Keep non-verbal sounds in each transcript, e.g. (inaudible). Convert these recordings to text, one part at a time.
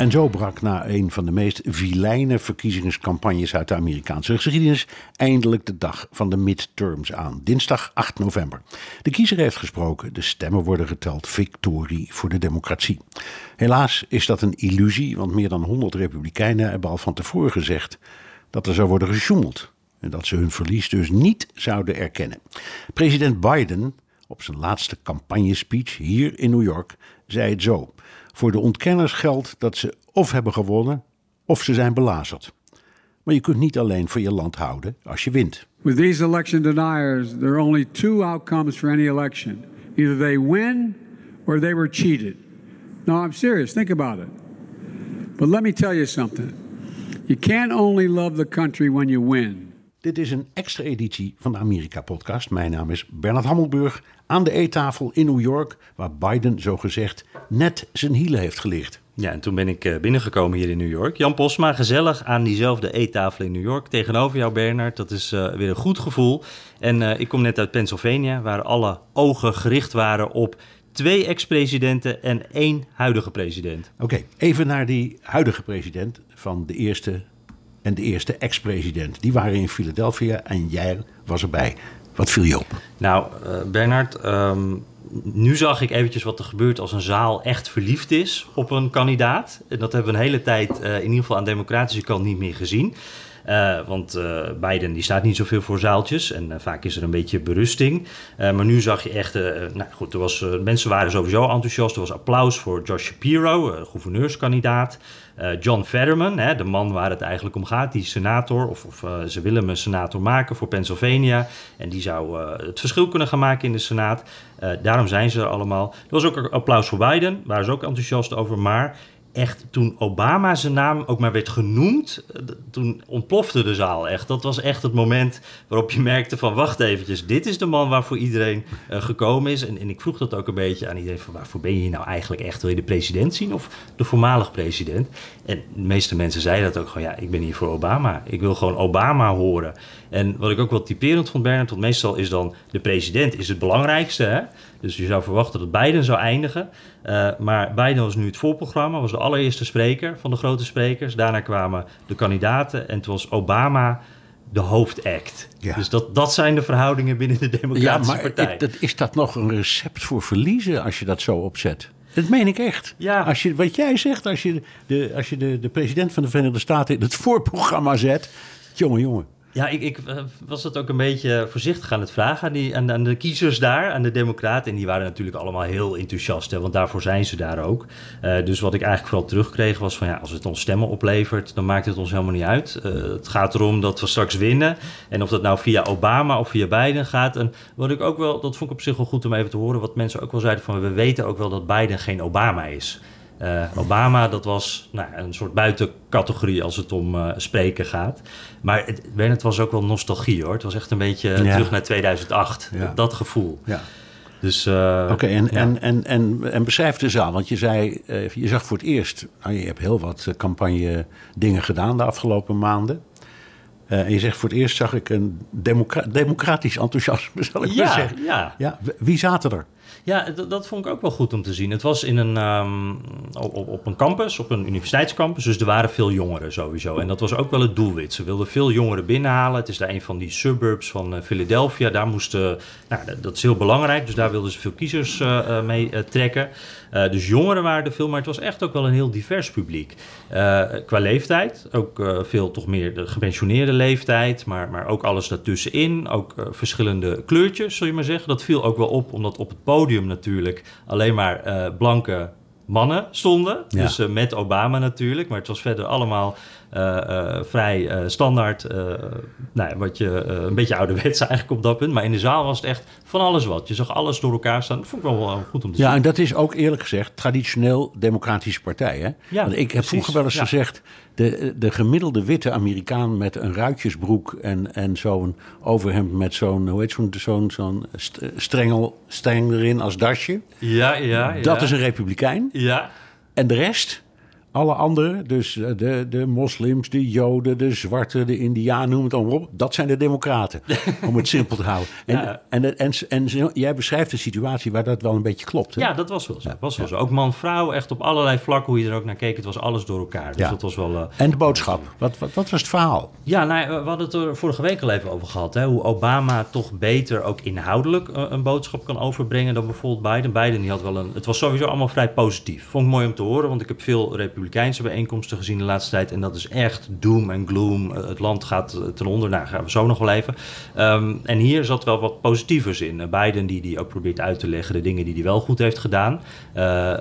En zo brak na een van de meest vilijne verkiezingscampagnes uit de Amerikaanse geschiedenis eindelijk de dag van de midterms aan, dinsdag 8 november. De kiezer heeft gesproken, de stemmen worden geteld, victorie voor de democratie. Helaas is dat een illusie, want meer dan 100 republikeinen hebben al van tevoren gezegd dat er zou worden gesjoemeld en dat ze hun verlies dus niet zouden erkennen. President Biden, op zijn laatste campagnespeech hier in New York, zei het zo. Voor de ontkenners geldt dat ze of hebben gewonnen of ze zijn belazerd. Maar je kunt niet alleen voor je land houden als je wint. With these election deniers, there are only two outcomes for any election. Either they win or they were cheated. No, I'm serious. Think about it. But let me tell you something. You can't only love the country when you win. Dit is een extra editie van de Amerika-podcast. Mijn naam is Bernard Hammelburg aan de eettafel in New York, waar Biden zogezegd net zijn hielen heeft gelicht. Ja, en toen ben ik eh, binnengekomen hier in New York. Jan Posma, gezellig aan diezelfde eettafel in New York. Tegenover jou, Bernard. Dat is uh, weer een goed gevoel. En uh, ik kom net uit Pennsylvania, waar alle ogen gericht waren op twee ex-presidenten en één huidige president. Oké, okay, even naar die huidige president van de eerste en de eerste ex-president. Die waren in Philadelphia en jij was erbij. Wat viel je op? Nou, uh, Bernard, um, nu zag ik eventjes wat er gebeurt als een zaal echt verliefd is op een kandidaat. En dat hebben we een hele tijd uh, in ieder geval aan de democratische kant niet meer gezien. Uh, want uh, Biden die staat niet zoveel voor zaaltjes en vaak is er een beetje berusting. maar nu zag je echt, nou goed, er was, mensen waren sowieso enthousiast. Er was applaus voor Josh Shapiro, gouverneurskandidaat. John Fetterman, hè, de man waar het eigenlijk om gaat, die senator, of, of ze willen hem een senator maken voor Pennsylvania. En die zou het verschil kunnen gaan maken in de Senaat. daarom zijn ze er allemaal. Er was ook applaus voor Biden, daar waren ze ook enthousiast over. Maar echt toen Obama zijn naam ook maar werd genoemd, toen ontplofte de zaal echt. Dat was echt het moment waarop je merkte van wacht eventjes, dit is de man waarvoor iedereen uh, gekomen is. En, en, ik vroeg dat ook een beetje aan iedereen van waarvoor ben je hier nou eigenlijk echt? Wil je de president zien of de voormalig president? En de meeste mensen zeiden dat ook gewoon, ja, ik ben hier voor Obama. Ik wil gewoon Obama horen. En wat ik ook wel typerend vond, Bernard, want meestal is dan de president is het belangrijkste. Hè? Dus je zou verwachten dat Biden zou eindigen. Uh, maar Biden was nu het voorprogramma, was de allereerste spreker van de grote sprekers. Daarna kwamen de kandidaten en toen was Obama de hoofdact. Ja. Dus dat, dat zijn de verhoudingen binnen de Democratische ja, maar Partij. Dat, is dat nog een recept voor verliezen als je dat zo opzet? Dat meen ik echt. Ja. Als je, wat jij zegt, als je, de, als je de, de president van de Verenigde Staten in het voorprogramma zet. Jongen, jongen. Ja, ik, ik, was het ook een beetje voorzichtig aan het vragen aan, die, aan, de kiezers daar, aan de democraten. En die waren natuurlijk allemaal heel enthousiast, hè, want daarvoor zijn ze daar ook. Uh, dus wat ik eigenlijk vooral terugkreeg was van ja, als het ons stemmen oplevert, dan maakt het ons helemaal niet uit. Uh, het gaat erom dat we straks winnen. En of dat nou via Obama of via Biden gaat. En wat ik ook wel, dat vond ik op zich wel goed om even te horen, wat mensen ook wel zeiden van we weten ook wel dat Biden geen Obama is. Uh, Obama, dat was nou, een soort buitencategorie als het om uh, spreken gaat. Maar het, het was ook wel nostalgie hoor. Het was echt een beetje ja. terug naar 2008. Ja. Dat gevoel. Ja. Dus, uh, Oké, okay, en, ja. en, en, en, en beschrijf de zaal. Want je zei, je zag voor het eerst, nou, je hebt heel wat campagne dingen gedaan de afgelopen maanden. en je zegt voor het eerst zag ik een democra democratisch enthousiasme, zal ik ja, maar zeggen. Ja. Ja, wie zaten er? Ja, dat vond ik ook wel goed om te zien. Het was in een, um, op, op, een campus, op een universiteitscampus. Dus er waren veel jongeren sowieso. En dat was ook wel het doelwit. Ze wilden veel jongeren binnenhalen. Het is daar een van die suburbs van uh, Philadelphia. Daar moesten, nou, dat is heel belangrijk. Dus daar wilden ze veel kiezers uh, mee trekken. dus jongeren waren er veel, maar het was echt ook wel een heel divers publiek. qua leeftijd, ook veel toch meer de gepensioneerde leeftijd. Maar, maar ook alles daartussenin. Ook verschillende kleurtjes, zul je maar zeggen. Dat viel ook wel op, omdat op het podium natuurlijk alleen maar uh, blanke mannen stonden. Ja. Dus uh, met Obama natuurlijk. Maar het was verder allemaal eh, eh, vrij eh, standaard. eh, nou ja, wat je eh, een beetje ouderwets (laughs) eigenlijk op dat punt. Maar in de zaal was het echt van alles wat. Je zag alles door elkaar staan. Dat vond ik wel, wel goed om te Ja, zien. en dat is ook eerlijk gezegd traditioneel democratische partij. Hè? Ja, Want ik heb precies. vroeger wel eens Ja. gezegd... De, de gemiddelde witte Amerikaan met een ruitjesbroek... en, en zo'n overhemd met zo'n, hoe heet zo'n, zo'n, zo'n st- strengel, streng erin als dasje... Ja, ja, ja. dat is een republikein. Ja, En de rest, alle anderen, dus eh, de, de moslims, de joden, de zwarten, de indianen, noem het allemaal op. Dat zijn de democraten, (laughs) om het simpel te houden. En, Ja. en, en, en, jij beschrijft een situatie waar dat wel een beetje klopt. Hè? ja, dat was wel zo. was wel zo. Ook man-vrouw, echt op allerlei vlakken, hoe je er ook naar keek. Het was alles door elkaar. Dus Ja. dat was wel... eh, En de boodschap, wat, wat, wat was het verhaal? Ja, nou, we hadden het er vorige week al even over gehad. Hè? Hoe Obama toch beter ook inhoudelijk eh, een boodschap kan overbrengen dan bijvoorbeeld Biden. Biden die had wel een. Het was sowieso allemaal vrij positief. Vond ik mooi om te horen, want ik heb veel Republikeinse bijeenkomsten gezien de laatste tijd. En dat is echt doom en gloom. Eh, Het land gaat eh, ten onder. Nou, gaan we zo nog wel even. Ehm, en hier zat wel wat positievers in. Eh, Biden die, die ook probeert uit te leggen de dingen die hij wel goed heeft gedaan.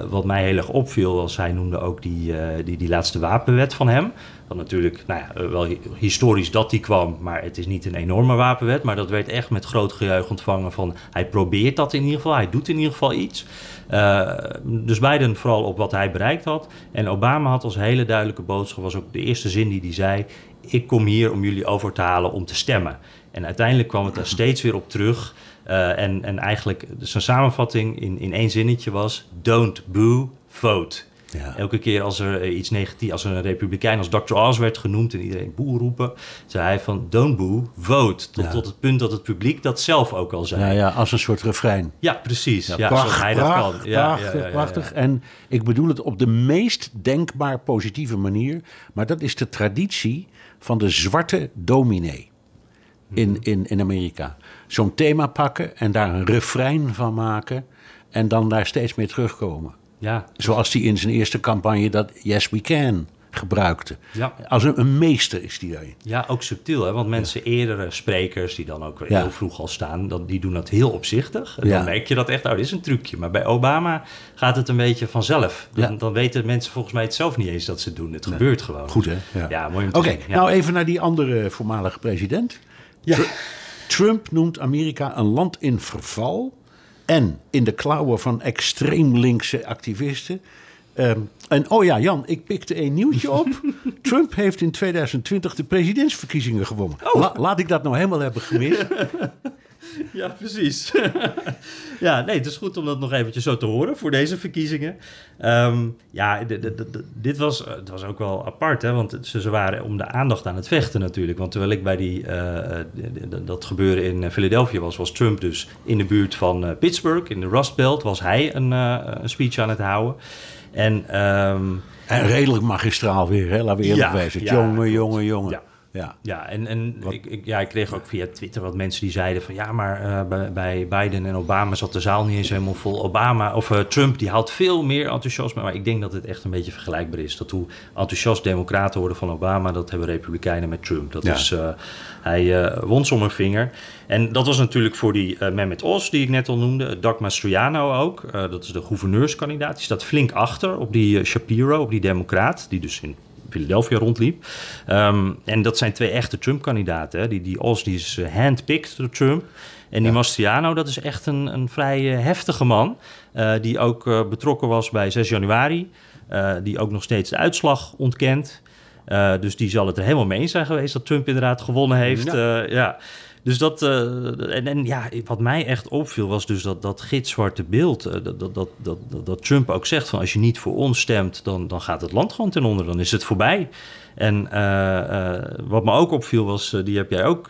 Wat mij heel erg opviel was, hij noemde ook die, die, die laatste wapenwet van hem. Wat natuurlijk, nou ja, wel hi- historisch dat die kwam, maar het is niet een enorme wapenwet. Maar dat werd echt met groot gejuich ontvangen van hij probeert dat in ieder geval, hij doet in ieder geval iets. Eh, dus Biden vooral op wat hij bereikt had. En Obama had als hele duidelijke boodschap, was ook de eerste zin die hij zei: Ik kom hier om jullie over te halen om te stemmen. En uiteindelijk kwam het daar (laughs) steeds weer op terug. Eh, en, en eigenlijk zijn samenvatting in, in één zinnetje was: Don't boo, vote. Ja. Elke keer als er eh, iets negatiefs, als er een republikein als Dr. Oz werd genoemd en iedereen boe roepen, zei hij van don't boo, vote. Tot, Ja. tot het punt dat het publiek dat zelf ook al zei. Ja, Ja, ja, als een soort refrein. precies. Ja, pracht- zoals hij dat kan. Ja, prachtig, ja, ja, ja, ja. prachtig. En ik bedoel het op de meest denkbaar positieve manier. Maar dat is de traditie van de zwarte dominee in, in, in Amerika. Zo'n thema pakken en daar een refrein van maken. En dan daar steeds mee terugkomen. Ja, Zoals hij in zijn eerste campagne dat Yes We Can gebruikte. Ja. Als een, een meester is die daarin. ja, ook subtiel. Hè? Want mensen, eerdere sprekers die dan ook Ja. heel vroeg al staan, dat, die doen dat heel opzichtig. En dan merk je dat echt, oh, dit is een trucje. Maar bij Obama gaat het een beetje vanzelf. Dan, dan weten mensen volgens mij het zelf niet eens dat ze het doen. Het gebeurt gewoon. Goed hè? Ja, mooi Oké, nou even naar die andere voormalige president. Ja. Tr- Trump noemt Amerika een land in verval en in de klauwen van extreem linkse activisten. Ehm, en oh ja, Jan, ik pikte een nieuwtje op. (laughs) Trump heeft in 2020 de presidentsverkiezingen gewonnen. Oh. La- laat ik dat nou helemaal hebben gemist. (laughs) (laughs) Ja, precies. (laughs) ja, nee, het is goed om dat nog eventjes zo te horen voor deze verkiezingen. Ehm, ja, dit was, eh, het was ook wel apart, hè, want ze, ze waren om de aandacht aan het vechten natuurlijk. Want terwijl ik bij die, eh, eh, dat gebeuren in Philadelphia was, was Trump dus in de buurt van Pittsburgh, in de Rust Belt, was hij een, een speech aan het houden. En ehm, En redelijk magistraal weer, hè? laten we eerlijk Ja, wezen. ja, jongen, jongen, jongen. Ja. Ja. Ja, en, en ik, ik, ja, ik kreeg ook via Twitter wat mensen die zeiden van... ja, maar eh, bij, Biden en Obama zat de zaal niet eens helemaal vol. Obama, of eh, Trump, die haalt veel meer enthousiasme. Maar ik denk dat het echt een beetje vergelijkbaar is. Dat hoe enthousiast democraten worden van Obama... dat hebben republikeinen met Trump. Dat Ja. is, eh, hij wond zonder vinger. En dat was natuurlijk voor die eh Mehmet Oz, die ik net al noemde. Doug Mastriano ook. Dat is de gouverneurskandidaat. Die staat flink achter op die Shapiro, op die democraat... die dus in Philadelphia rondliep. Ehm, en dat zijn twee echte Trump-kandidaten. Die, die die is eh, handpicked door Trump. En die Mastriano, dat is echt een, een vrij eh, heftige man. eh, die ook betrokken was bij 6 januari. die ook nog steeds de uitslag ontkent. Dus die zal het er helemaal mee eens zijn geweest dat Trump inderdaad gewonnen heeft. Ja. ja. Dus dat, eh, en, ja, wat mij echt opviel was dus dat, dat gitzwarte beeld. eh, dat, dat, dat, dat, dat Trump ook zegt van als je niet voor ons stemt, dan, dan gaat het land gewoon ten onder. Dan is het voorbij. En eh, eh, wat me ook opviel was, eh, die heb jij ook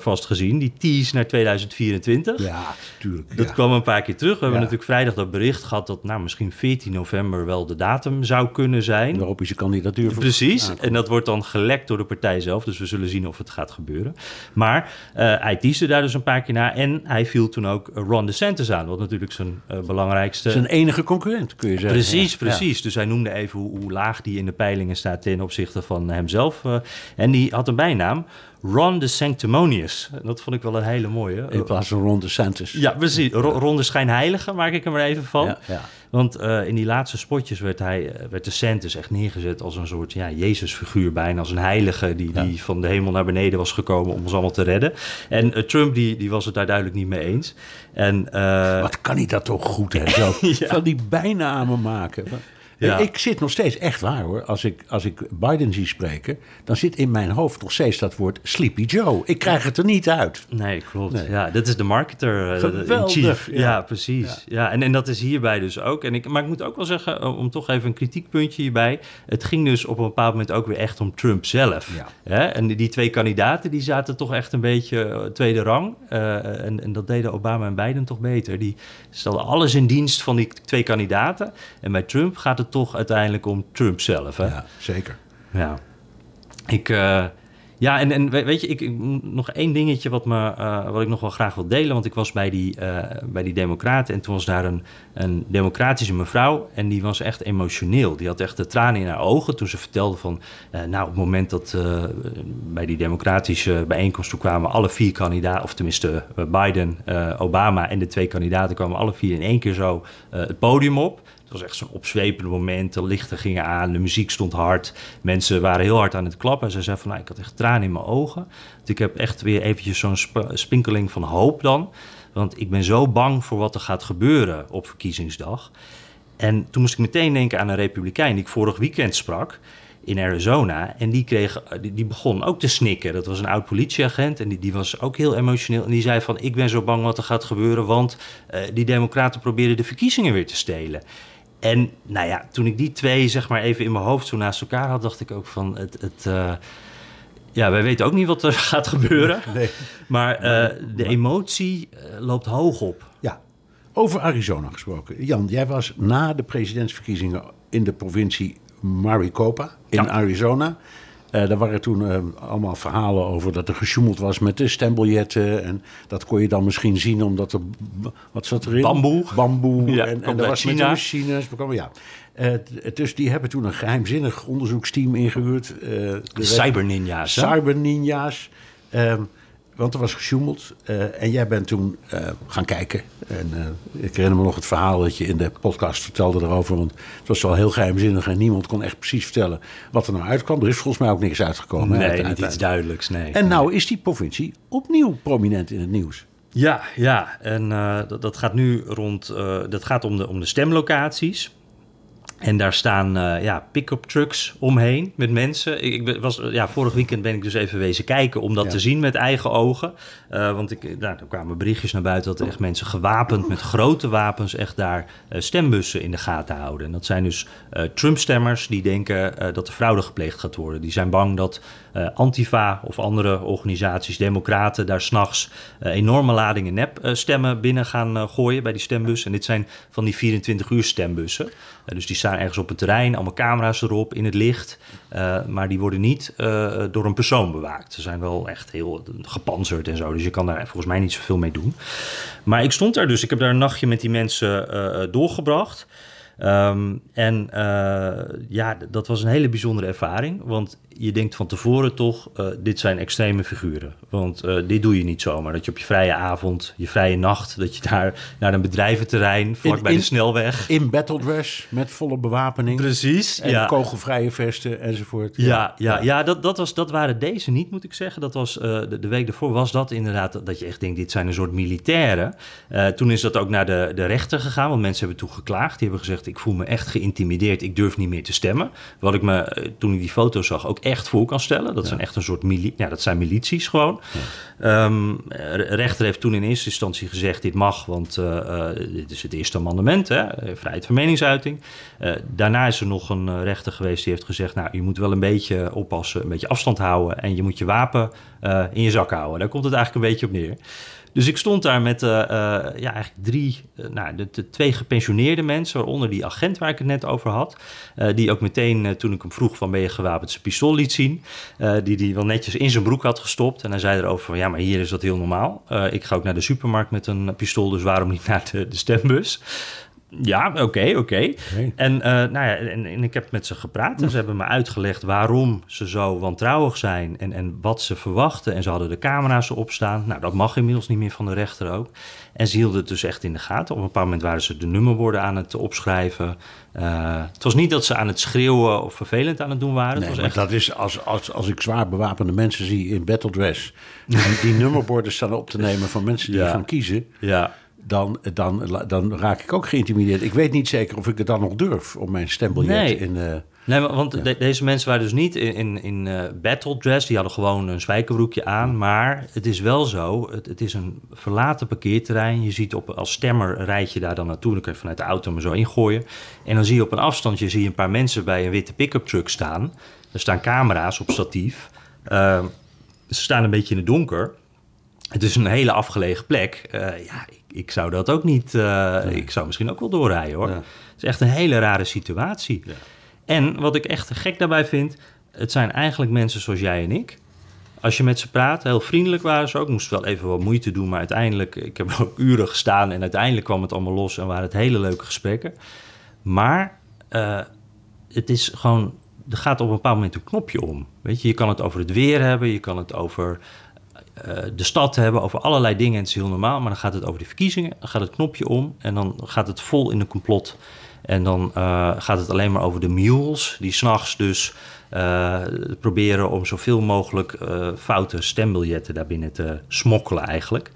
vast gezien, die tease naar 2024. Ja, tuurlijk. Dat ja. kwam een paar keer terug. We hebben natuurlijk vrijdag dat bericht gehad dat nou, misschien 14 november wel de datum zou kunnen zijn. Hij zijn kandidatuur voor- Precies, aankomt. en dat wordt dan gelekt door de partij zelf. Dus we zullen zien of het gaat gebeuren. Maar hij teasde daar dus een paar keer naar. En hij viel toen ook Ron DeSantis aan. Wat natuurlijk zijn belangrijkste... Zijn enige concurrent, kun je zeggen. Precies, Ja. precies. Dus hij noemde even hoe, hoe laag die in de peilingen staat ten opzichte van hemzelf. eh. en die had een bijnaam, Ron de Sanctimonious. Dat vond ik wel een hele mooie. In plaats van Ron DeSantis. Ja, precies. Ro- Ron de Schijnheilige maak ik er maar even van. Ja, ja. Want uh, in die laatste spotjes werd, hij, werd de Santos echt neergezet als een soort ja, Jezusfiguur bijna. Als een heilige die, ja. die van de hemel naar beneden was gekomen om ons allemaal te redden. En uh, Trump die, die was het daar duidelijk niet mee eens. En, uh, Wat kan hij dat toch goed, hè? (laughs) Zo. Van die bijnamen maken. Ja. Ik zit nog steeds, echt waar hoor, als ik, als ik Biden zie spreken, dan zit in mijn hoofd nog steeds dat woord Sleepy Joe. Ik krijg het er niet uit. Nee, klopt. Nee. Ja, dat is de marketer uh, chief. Ja, ja precies. Ja. en, en dat is hierbij dus ook. En ik, maar ik moet ook wel zeggen, om toch even een kritiekpuntje hierbij. Het ging dus op een bepaald moment ook weer echt om Trump zelf. Hè? En die twee kandidaten, die zaten toch echt een beetje tweede rang. Uh, en, en dat deden Obama en Biden toch beter. Die stelden alles in dienst van die twee kandidaten. En bij Trump gaat het toch uiteindelijk om Trump zelf. Hè? Ja, zeker. Ja. Ik, uh, ja, en, en weet je, ik, nog één dingetje wat, me, uh, wat ik nog wel graag wil delen. Want ik was bij die, uh, bij die Democraten en toen was daar een, een democratische mevrouw. En die was echt emotioneel. Die had echt de tranen in haar ogen toen ze vertelde van... nou, op het moment dat bij die democratische bijeenkomst... toen kwamen alle vier kandidaten, of tenminste Biden, Obama en de twee kandidaten... kwamen alle vier in één keer zo het podium op... Het was echt zo'n opzwepende moment. De lichten gingen aan, de muziek stond hard. Mensen waren heel hard aan het klappen. En ze zei van, nou, ik had echt tranen in mijn ogen. Dus ik heb echt weer eventjes zo'n sp spinkeling van hoop dan. Want ik ben zo bang voor wat er gaat gebeuren op verkiezingsdag. En toen moest ik meteen denken aan een republikein die ik vorig weekend sprak in Arizona. En die, kreeg, die, die, begon ook te snikken. Dat was een oud politieagent en die, die was ook heel emotioneel. En die zei van, ik ben zo bang wat er gaat gebeuren... want uh, die democraten proberen de verkiezingen weer te stelen. En nou ja, toen ik die twee zeg maar even in mijn hoofd zo naast elkaar had, dacht ik ook van het. het uh, ja, wij weten ook niet wat er (laughs) gaat gebeuren. Nee. Maar uh, de emotie uh, loopt hoog op. Ja, over Arizona gesproken. Jan, jij was na de presidentsverkiezingen in de provincie Maricopa in ja. Arizona. Uh, daar waren toen uh, allemaal verhalen over dat er gesjoemeld was met de stembiljetten. En dat kon je dan misschien zien omdat er. Wat zat erin? Bamboe. Bamboe. Ja, en en er was China. met machines. Ja. Uh, dus die hebben toen een geheimzinnig onderzoeksteam ingehuurd. de Cyberninja's. Cyberninja's. Ehm, want er was gesjoemeld. Uh, en jij bent toen uh, gaan kijken. En uh, ik herinner me nog het verhaal dat je in de podcast vertelde erover. Want het was wel heel geheimzinnig en niemand kon echt precies vertellen wat er nou uitkwam. Er is volgens mij ook niks uitgekomen. Nee, uit, niet iets duidelijks, nee. En nou is die provincie opnieuw prominent in het nieuws. Ja, ja. En dat, dat, gaat nu rond... dat gaat om de, om de stemlocaties. En daar staan uh, ja, pick-up trucks omheen met mensen. Ik, ik was, ja, vorig weekend ben ik dus even wezen kijken om dat ja. te zien met eigen ogen. Uh, want ik, nou, er kwamen berichtjes naar buiten dat er echt mensen gewapend met grote wapens echt daar uh, stembussen in de gaten houden. En dat zijn dus Trump-stemmers die denken dat er fraude gepleegd gaat worden. Die zijn bang dat Antifa of andere organisaties, democraten, daar s'nachts enorme ladingen nep-stemmen binnen gaan gooien bij die stembussen. En dit zijn van die 24 uur stembussen. dus die staan ergens op het terrein, allemaal camera's erop in het licht. Uh, maar die worden niet uh, door een persoon bewaakt. Ze zijn wel echt heel gepanzerd en zo. Dus je kan daar volgens mij niet zoveel mee doen. Maar ik stond daar dus. Ik heb daar een nachtje met die mensen uh, doorgebracht. Um, en ja, dat was een hele bijzondere ervaring. Want je denkt van tevoren toch, uh, dit zijn extreme figuren. Want uh, dit doe je niet zomaar. Dat je op je vrije avond, je vrije nacht, dat je daar naar een bedrijventerrein, vlak bij de snelweg. In battledress, met volle bewapening. Precies. En ja. kogelvrije vesten enzovoort. Ja, ja, ja, ja dat, dat, was, dat waren deze niet, moet ik zeggen. Dat was, de, de, week daarvoor was dat inderdaad, dat, dat je echt denkt, dit zijn een soort militairen. toen is dat ook naar de, de rechter gegaan, want mensen hebben toen geklaagd. Die hebben gezegd, ik voel me echt geïntimideerd, ik durf niet meer te stemmen. Wat ik me, toen ik die foto's zag, ook echt voor kan stellen. Dat ja. zijn echt een soort mili ja, dat zijn milities gewoon. Ja. Um, rechter heeft toen in eerste instantie gezegd: dit mag, want uh, uh, dit is het eerste amendement, hè, vrijheid van meningsuiting. Uh, daarna is er nog een rechter geweest die heeft gezegd: nou, je moet wel een beetje oppassen, een beetje afstand houden en je moet je wapen in je zak houden. Daar komt het eigenlijk een beetje op neer. Dus ik stond daar met uh, uh, ja, eigenlijk drie, uh, nou, de, de, twee gepensioneerde mensen, waaronder die agent waar ik het net over had. die ook meteen, toen ik hem vroeg van ben je gewapend, zijn pistool liet zien. die die wel netjes in zijn broek had gestopt. En hij zei erover van ja, maar hier is dat heel normaal. ik ga ook naar de supermarkt met een pistool, dus waarom niet naar de, de stembus? Ja, oké, oké. En, eh, nou ja, en, en, ik heb met ze gepraat en ze hebben me uitgelegd waarom ze zo wantrouwig zijn en, en wat ze verwachten. En ze hadden de camera's opstaan. Nou, dat mag inmiddels niet meer van de rechter ook. En ze hielden het dus echt in de gaten. Op een bepaald moment waren ze de nummerborden aan het opschrijven. Uh, het was niet dat ze aan het schreeuwen of vervelend aan het doen waren. Nee, het was echt... dat is als, als, als ik zwaar bewapende mensen zie in battledress... en die nummerborden staan op te nemen van mensen die Ja. gaan kiezen... Ja, Dan, dan, dan raak ik ook geïntimideerd. Ik weet niet zeker of ik het dan nog durf om mijn stembiljet Nee. in... eh, Nee, want de- deze mensen waren dus niet in, in, in eh, battle dress. Die hadden gewoon een spijkerbroekje aan. Maar het is wel zo, het, het is een verlaten parkeerterrein. Je ziet op, als stemmer rijd je daar dan naartoe. Dan kun je vanuit de auto maar zo ingooien. En dan zie je op een afstandje zie je een paar mensen bij een witte pick-up truck staan. Er staan camera's op statief. Eh, ze staan een beetje in het donker. Het is een hele afgelegen plek. Eh, ja, ik, zou dat ook niet... eh, Ik zou misschien ook wel doorrijden, hoor. Ja. Het is echt een hele rare situatie. En wat ik echt gek daarbij vind... het zijn eigenlijk mensen zoals jij en ik. Als je met ze praat, heel vriendelijk waren ze ook. Moest wel even wat moeite doen, maar uiteindelijk... Ik heb ook (laughs) uren gestaan en uiteindelijk kwam het allemaal los... en waren het hele leuke gesprekken. Maar eh, het is gewoon... Er gaat op een bepaald moment een knopje om. Weet je, je kan het over het weer hebben, je kan het over de stad hebben, over allerlei dingen. En het is heel normaal, maar dan gaat het over de verkiezingen. Dan gaat het knopje om en dan gaat het vol in een complot. En dan eh, gaat het alleen maar over de mules, die s'nachts dus eh, proberen om zoveel mogelijk eh, foute stembiljetten daarbinnen te smokkelen eigenlijk.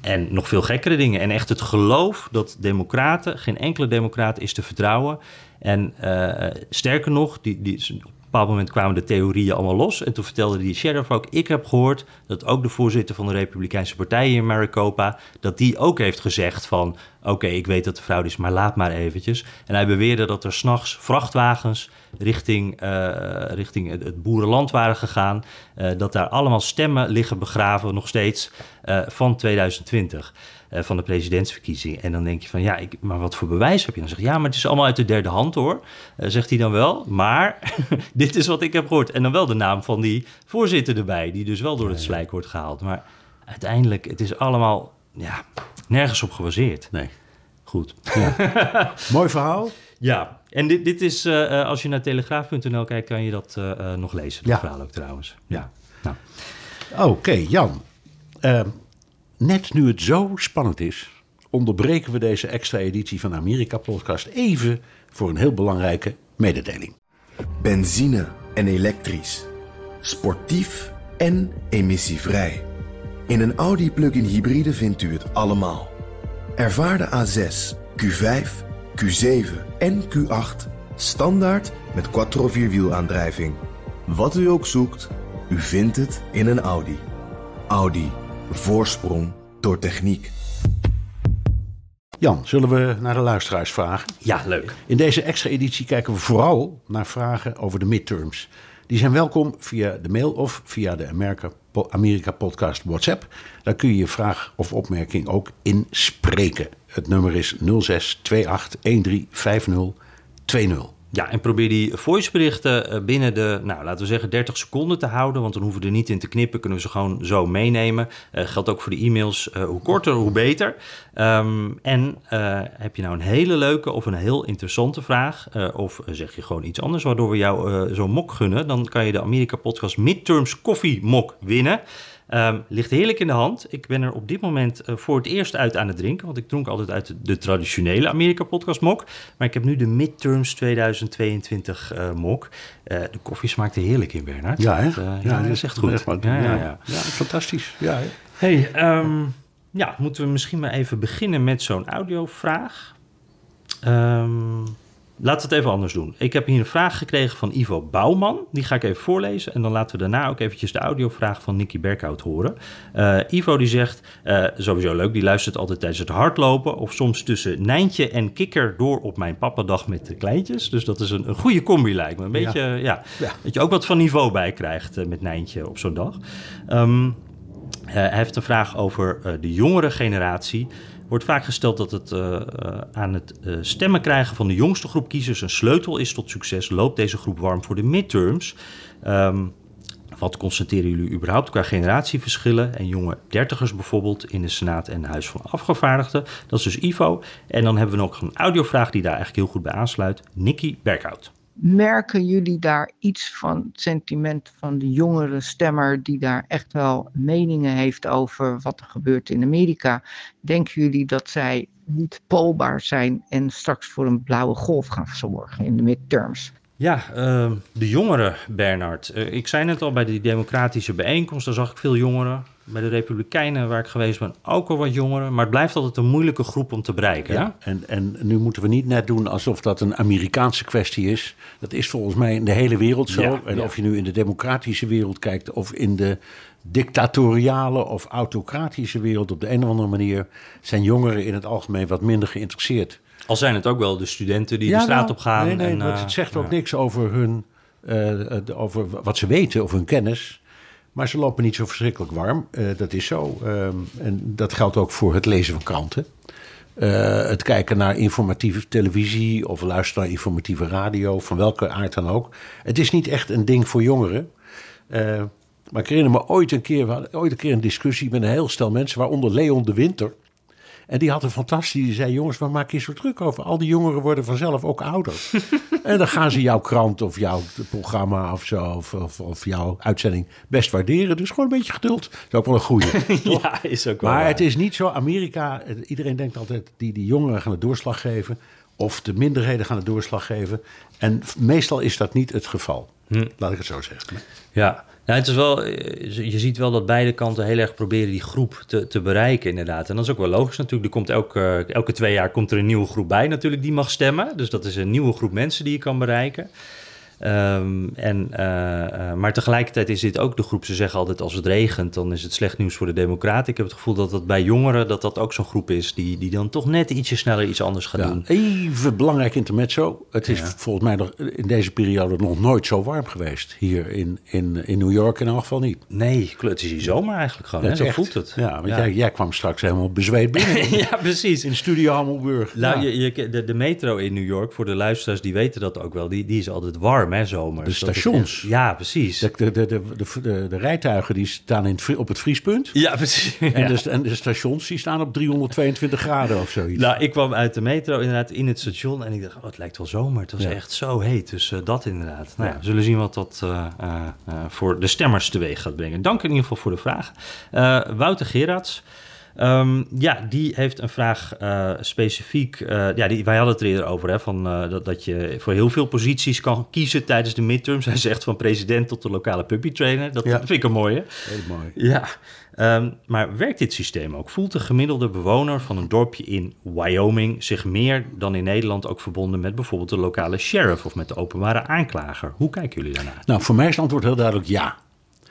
En nog veel gekkere dingen. En echt het geloof dat democraten, geen enkele democraat is te vertrouwen. En eh, sterker nog, die, die, bepaald moment kwamen de theorieën allemaal los. En toen vertelde die sheriff ook, ik heb gehoord dat ook de voorzitter van de Republikeinse Partij in Maricopa, dat die ook heeft gezegd van, oké, ik weet dat de fraude is, maar laat maar eventjes. En hij beweerde dat er s'nachts vrachtwagens richting, eh, richting het, boerenland waren gegaan. eh, dat daar allemaal stemmen liggen begraven, nog steeds, eh, van 2020. Eh, van de presidentsverkiezing. En dan denk je van, ja, ik, maar wat voor bewijs heb je? Dan zeg je, ja, maar het is allemaal uit de derde hand hoor. Eh, zegt hij dan wel, maar (laughs) dit is wat ik heb gehoord. En dan wel de naam van die voorzitter erbij, die dus wel door het slijk wordt gehaald. Maar uiteindelijk, het is allemaal, ja, nergens op gebaseerd. nee. Goed. (laughs) Mooi verhaal. Ja, en dit, dit is, eh, als je naar telegraaf.nl kijkt, kan je dat nog lezen. Dat Ja. verhaal ook trouwens. Ja. Nou, Oké, Jan. Eh, net nu het zo spannend is, onderbreken we deze extra editie van de Amerika-podcast even voor een heel belangrijke mededeling. Benzine en elektrisch. Sportief en emissievrij. In een Audi plug-in hybride vindt u het allemaal. Ervaar de A6, Q5, Q7 en Q8 standaard met quattro vierwielaandrijving. Wat u ook zoekt, u vindt het in een Audi. Audi. Voorsprong door techniek. Jan, zullen we naar de luisteraars vragen? ja, leuk. In deze extra editie kijken we vooral naar vragen over de midterms. Die zijn welkom via de mail of via de Amerika, Amerika Podcast WhatsApp. Daar kun je je vraag of opmerking ook inspreken. Het nummer is 0628135020. Ja, en probeer die voiceberichten eh, binnen de, nou, laten we zeggen 30 seconden te houden. Want dan hoeven we er niet in te knippen, kunnen we ze gewoon zo meenemen. Eh geldt ook voor de e-mails. eh, hoe korter, hoe beter. Ehm, en heb je nou een hele leuke of een heel interessante vraag... of zeg je gewoon iets anders waardoor we jou zo'n mok gunnen... dan kan je de Amerika Podcast Midterms Koffie Mok winnen... Ehm, ligt heerlijk in de hand. Ik ben er op dit moment eh, voor het eerst uit aan het drinken. Want ik dronk altijd uit de traditionele Amerika-podcast mok. Maar ik heb nu de Midterms 2022 eh, mok. Eh, de koffie smaakte heerlijk in, Bernard. Ja, hè? Dat, ja, dat is echt goed. Ja, Ja, ja, ja, ja. ja, fantastisch. Ja, hè? Hey, ehm, ja, moeten we misschien maar even beginnen met zo'n audiovraag. Ehm laten we het even anders doen. Ik heb hier een vraag gekregen van Ivo Bouwman. Die ga ik even voorlezen. En dan laten we daarna ook eventjes de audiovraag van Nicky Berkhout horen. Eh, Ivo die zegt, eh, sowieso leuk, die luistert altijd tijdens het hardlopen... of soms tussen Nijntje en Kikker door op mijn pappadag met de kleintjes. Dus dat is een, een goede combi lijkt me. Een beetje, ja. Ja. Dat je ook wat van niveau bij krijgt eh, met Nijntje op zo'n dag. Ehm, eh, hij heeft een vraag over eh, de jongere generatie. Wordt vaak gesteld dat het eh, eh, aan het eh, stemmen krijgen van de jongste groep kiezers een sleutel is tot succes. Loopt deze groep warm voor de midterms? Ehm, wat constateren jullie überhaupt qua generatieverschillen en jonge dertigers bijvoorbeeld in de Senaat en Huis van Afgevaardigden? Dat is dus Ivo. En dan hebben we nog een audiovraag die daar eigenlijk heel goed bij aansluit. Nicky Berkhout. Merken jullie daar iets van het sentiment van de jongere stemmer die daar echt wel meningen heeft over wat er gebeurt in Amerika? Denken jullie dat zij niet poolbaar zijn en straks voor een blauwe golf gaan zorgen in de midterms? Ja, uh, de jongeren, Bernard. Uh, ik zei net al bij die democratische bijeenkomst, daar zag ik veel jongeren. Bij de Republikeinen, waar ik geweest ben, ook al wat jongeren. Maar het blijft altijd een moeilijke groep om te bereiken. Ja, en, en nu moeten we niet net doen alsof dat een Amerikaanse kwestie is. Dat is volgens mij in de hele wereld zo. Ja, en ja. of je nu in de democratische wereld kijkt of in de dictatoriale of autocratische wereld op de een of andere manier, zijn jongeren in het algemeen wat minder geïnteresseerd. Al zijn het ook wel de studenten die ja, de straat op gaan. Nee, nee, en, uh, het zegt ook niks over, hun, uh, over wat ze weten of hun kennis. Maar ze lopen niet zo verschrikkelijk warm. Uh, dat is zo. Um, en dat geldt ook voor het lezen van kranten. het kijken naar informatieve televisie of luisteren naar informatieve radio, van welke aard dan ook. Het is niet echt een ding voor jongeren. maar ik herinner me ooit een keer, ooit een keer een discussie met een heel stel mensen, waaronder Leon de Winter. En die had een fantastisch, die zei: Jongens, waar maak je zo druk over? Al die jongeren worden vanzelf ook ouder. (laughs) en dan gaan ze jouw krant of jouw programma of zo, of, of, of, jouw uitzending best waarderen. Dus gewoon een beetje geduld. Dat is ook wel een goede. (laughs) ja, is ook wel. Maar waar. het is niet zo. Amerika, iedereen denkt altijd: die, die jongeren gaan de doorslag geven. Of de minderheden gaan de doorslag geven. En meestal is dat niet het geval. Hm. Laat ik het zo zeggen. Ja. Nou, het is wel, je ziet wel dat beide kanten heel erg proberen die groep te, te bereiken, inderdaad. En dat is ook wel logisch natuurlijk. Er komt elke, elke twee jaar komt er een nieuwe groep bij natuurlijk die mag stemmen. Dus dat is een nieuwe groep mensen die je kan bereiken. Um, en, uh, uh, maar tegelijkertijd is dit ook de groep, ze zeggen altijd als het regent, dan is het slecht nieuws voor de democraten. Ik heb het gevoel dat dat bij jongeren, dat dat ook zo'n groep is die, die dan toch net ietsje sneller iets anders gaat ja, doen. Even belangrijk intermezzo. Het is ja. volgens mij nog in deze periode nog nooit zo warm geweest. Hier in, in, in New York in elk geval niet. Nee, het is hier zomer eigenlijk gewoon. Hè? Zo echt, voelt het. Ja, want Jij, jij kwam straks helemaal bezweet binnen. (laughs) ja, precies. In Studio Hammelburg. Nou, je, je, de, de metro in New York, voor de luisteraars die weten dat ook wel, die, die is altijd warm hè. De stations. Het, ja, precies. De, de, de, de, de, de rijtuigen die staan in het, op het vriespunt. Ja, precies. En, ja. de, en de stations die staan op 322 graden of zoiets. Nou, ik kwam uit de metro inderdaad in het station en ik dacht, oh, het lijkt wel zomer. Het was ja. echt zo heet, dus uh, dat inderdaad. Nou ja, we zullen zien wat dat uh, uh, voor de stemmers teweeg gaat brengen. Dank in ieder geval voor de vraag. Wouter Gerards. Um, ja, die heeft een vraag uh, specifiek. Uh, ja, die, wij hadden het er eerder over, hè, van, uh, dat, dat je voor heel veel posities kan kiezen tijdens de midterms. (laughs) Hij zegt van president tot de lokale puppytrainer. Dat, Ja. dat vind ik een mooie. Heel mooi. Ja, um, maar werkt dit systeem ook? Voelt de gemiddelde bewoner van een dorpje in Wyoming zich meer dan in Nederland ook verbonden met bijvoorbeeld de lokale sheriff of met de openbare aanklager? Hoe kijken jullie daarnaar? Nou, voor mij is het antwoord heel duidelijk ja.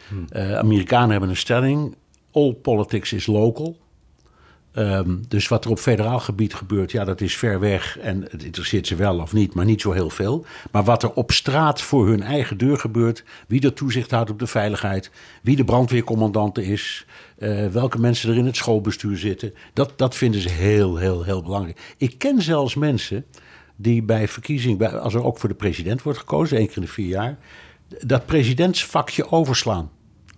Hmm. Amerikanen hebben een stelling: all politics is local. Um, dus wat er op federaal gebied gebeurt, ja, dat is ver weg en het interesseert ze wel of niet, maar niet zo heel veel. Maar wat er op straat voor hun eigen deur gebeurt, wie er toezicht houdt op de veiligheid, wie de brandweercommandant is, uh, welke mensen er in het schoolbestuur zitten, dat, dat vinden ze heel, heel, heel belangrijk. Ik ken zelfs mensen die bij verkiezing, als er ook voor de president wordt gekozen, één keer in de vier jaar, dat presidentsvakje overslaan.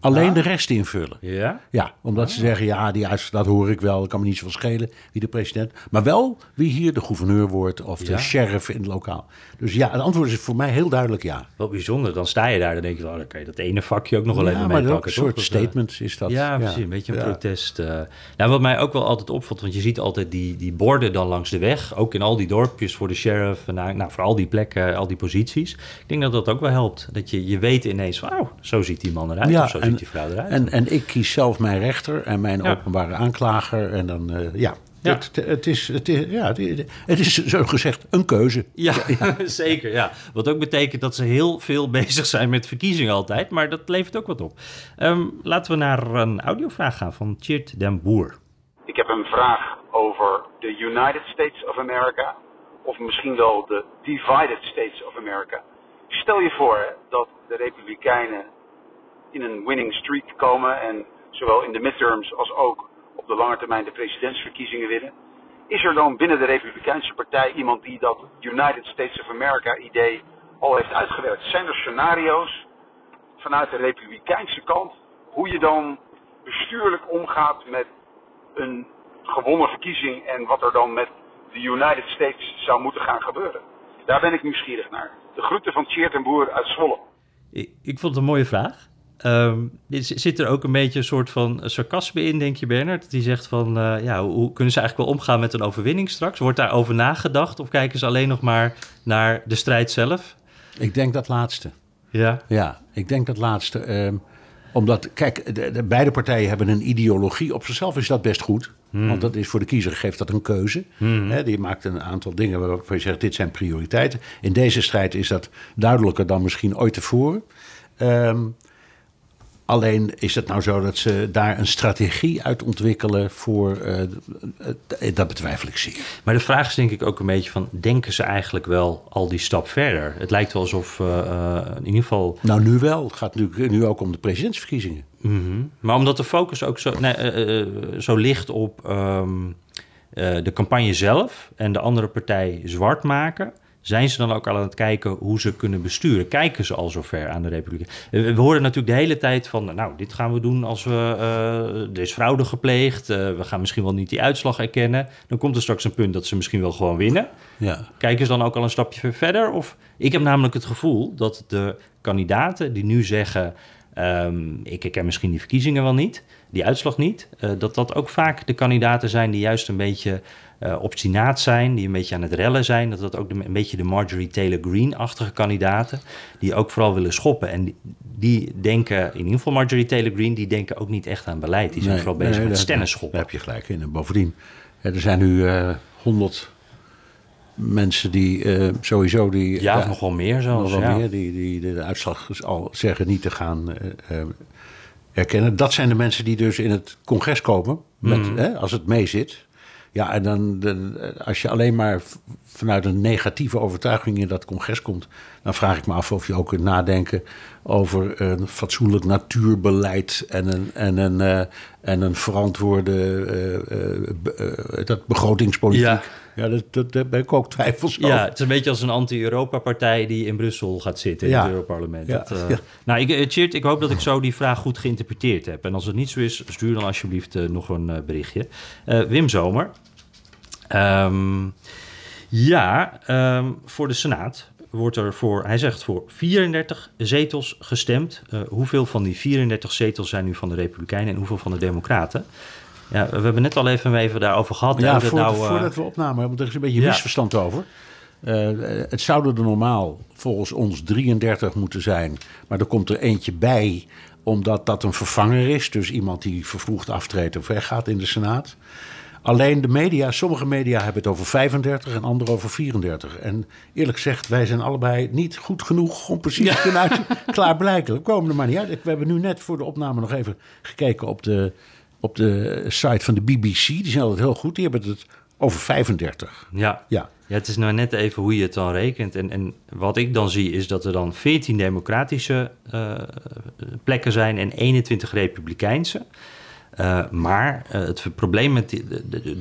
Alleen ah. de rest invullen. Ja? Ja, omdat ah. ze zeggen, ja, die dat hoor ik wel. Dat kan me niet zoveel schelen wie de president. Maar wel wie hier de gouverneur wordt of de Ja. sheriff in het lokaal. Dus ja, het antwoord is voor mij heel duidelijk ja. Wel bijzonder. Dan sta je daar en denk je, oh, dan kan je dat ene vakje ook nog wel ja, even meepakken. een soort toch? Eh, statement is dat. Ja, precies. Een beetje een Ja. protest. eh. Nou, wat mij ook wel altijd opvalt, want je ziet altijd die, die borden dan langs de weg. Ook in al die dorpjes voor de sheriff. En nou, nou, voor al die plekken, al die posities. Ik denk dat dat ook wel helpt. Dat je, je weet ineens van, oh, zo ziet die man eruit. Ja, of zo en- vrouw eruit. En, en ik kies zelf mijn rechter en mijn Ja. openbare aanklager. En dan, eh, ja, Ja. Het, het, is, het, is, ja het, is- zo gezegd een keuze. Ja, (laughs) zeker. Ja. Wat ook betekent dat ze heel veel (laughs) bezig zijn met verkiezingen altijd. Maar dat levert ook wat op. Ehm, laten we naar een audiovraag gaan van Tjeerd den Boer. Ik heb een vraag over de United States of America. Of misschien wel de Divided States of America. Stel je voor dat de Republikeinen in een winning streak komen. En zowel in de midterms als ook op de lange termijn de presidentsverkiezingen winnen. Is er dan binnen de Republikeinse partij iemand die dat United States of America idee al heeft uitgewerkt? Zijn er scenario's vanuit de republikeinse kant hoe je dan bestuurlijk omgaat met een gewonnen verkiezing en wat er dan met de United States zou moeten gaan gebeuren. Daar ben ik nieuwsgierig naar. De groeten van Tjeerd en Boer uit Zwolle. Ik, ik vond het een mooie vraag. Um, zit er ook een beetje een soort van sarcasme in, denk je, Bernard? Die zegt van, uh, ja, hoe kunnen ze eigenlijk wel omgaan met een overwinning straks? Wordt daarover nagedacht of kijken ze alleen nog maar naar de strijd zelf? Ik denk dat laatste. Ja? Ja, ik denk dat laatste. Um, omdat, kijk, de, de, beide partijen hebben een ideologie. Op zichzelf is dat best goed. Hmm. Want dat is voor de kiezer geeft dat een keuze. Hmm. He, die maakt een aantal dingen waarvan je zegt, dit zijn prioriteiten. In deze strijd is dat duidelijker dan misschien ooit tevoren. Um, Alleen is het nou zo dat ze daar een strategie uit ontwikkelen voor. Uh, dat betwijfel ik zeer. Maar de vraag is denk ik ook een beetje van: denken ze eigenlijk wel al die stap verder? Het lijkt wel alsof uh, in ieder geval. Nou, nu wel. Het gaat natuurlijk nu ook om de presidentsverkiezingen. Mm -hmm. Maar omdat de focus ook zo, nee, zo ligt op um, de campagne zelf en de andere partij zwart maken zijn ze dan ook al aan het kijken hoe ze kunnen besturen? Kijken ze al zover aan de Republiek? We horen natuurlijk de hele tijd van, nou, dit gaan we doen als we, uh, er is fraude gepleegd, uh, we gaan misschien wel niet die uitslag erkennen. Dan komt er straks een punt dat ze misschien wel gewoon winnen. Ja. Kijken ze dan ook al een stapje verder? Of, ik heb namelijk het gevoel dat de kandidaten die nu zeggen, um, ik herken misschien die verkiezingen wel niet, die uitslag niet, uh, dat dat ook vaak de kandidaten zijn die juist een beetje uh, obstinaat zijn, die een beetje aan het rellen zijn. Dat dat ook de, een beetje de Marjorie Taylor Greene-achtige kandidaten, die ook vooral willen schoppen. En die, die, denken, in ieder geval Marjorie Taylor Greene, die denken ook niet echt aan beleid. Die zijn nee, vooral bezig nee, met stennis schoppen. Daar heb je gelijk in. En bovendien, er zijn nu uh, 100 mensen die uh, sowieso die. Ja, of nog wel meer zelfs. Nog wel ja. meer, die, die de uitslag al zeggen niet te gaan uh, erkennen. Dat zijn de mensen die dus in het congres komen, met, mm. hè, als het mee zit. Ja, en dan de, als je alleen maar vanuit een negatieve overtuiging in dat congres komt, dan vraag ik me af of je ook kunt nadenken over een fatsoenlijk natuurbeleid en een, en een, uh, en een verantwoorde uh, uh, dat begrotingspolitiek. Ja. Ja, dat, dat, daar ben ik ook twijfels over. Ja, het is een beetje als een anti-Europa-partij die in Brussel gaat zitten in ja. het Europarlement. Ja. Dat, ja. Nou, ik, Tjeerd, ik hoop dat ik zo die vraag goed geïnterpreteerd heb. En als het niet zo is, stuur dan alsjeblieft nog een berichtje. Wim Zomer. Um, ja, um, voor de Senaat wordt er voor, hij zegt voor 34 zetels gestemd. hoeveel van die 34 zetels zijn nu van de Republikeinen en hoeveel van de Democraten? Ja, we hebben net al even, even daarover gehad. Ja, voor, nou, uh... voordat we opnamen, want er is een beetje ja. misverstand over. Uh, het zouden er normaal volgens ons 33 moeten zijn. Maar er komt er eentje bij, omdat dat een vervanger is. Dus iemand die vervroegd aftreedt of weggaat in de Senaat. Alleen de media, sommige media hebben het over 35 en andere over 34. En eerlijk gezegd, wij zijn allebei niet goed genoeg om precies ja. te kunnen uit. (laughs) Klaarblijkelijk, we komen er maar niet uit. We hebben nu net voor de opname nog even gekeken op de op de site van de BBC. Die zijn altijd heel goed. Die hebben het over 35. Ja. ja. Ja, het is nou net even hoe je het dan rekent. En, en wat ik dan zie is dat er dan 14 democratische uh, plekken zijn en 21 republikeinse. Uh, maar uh, het probleem met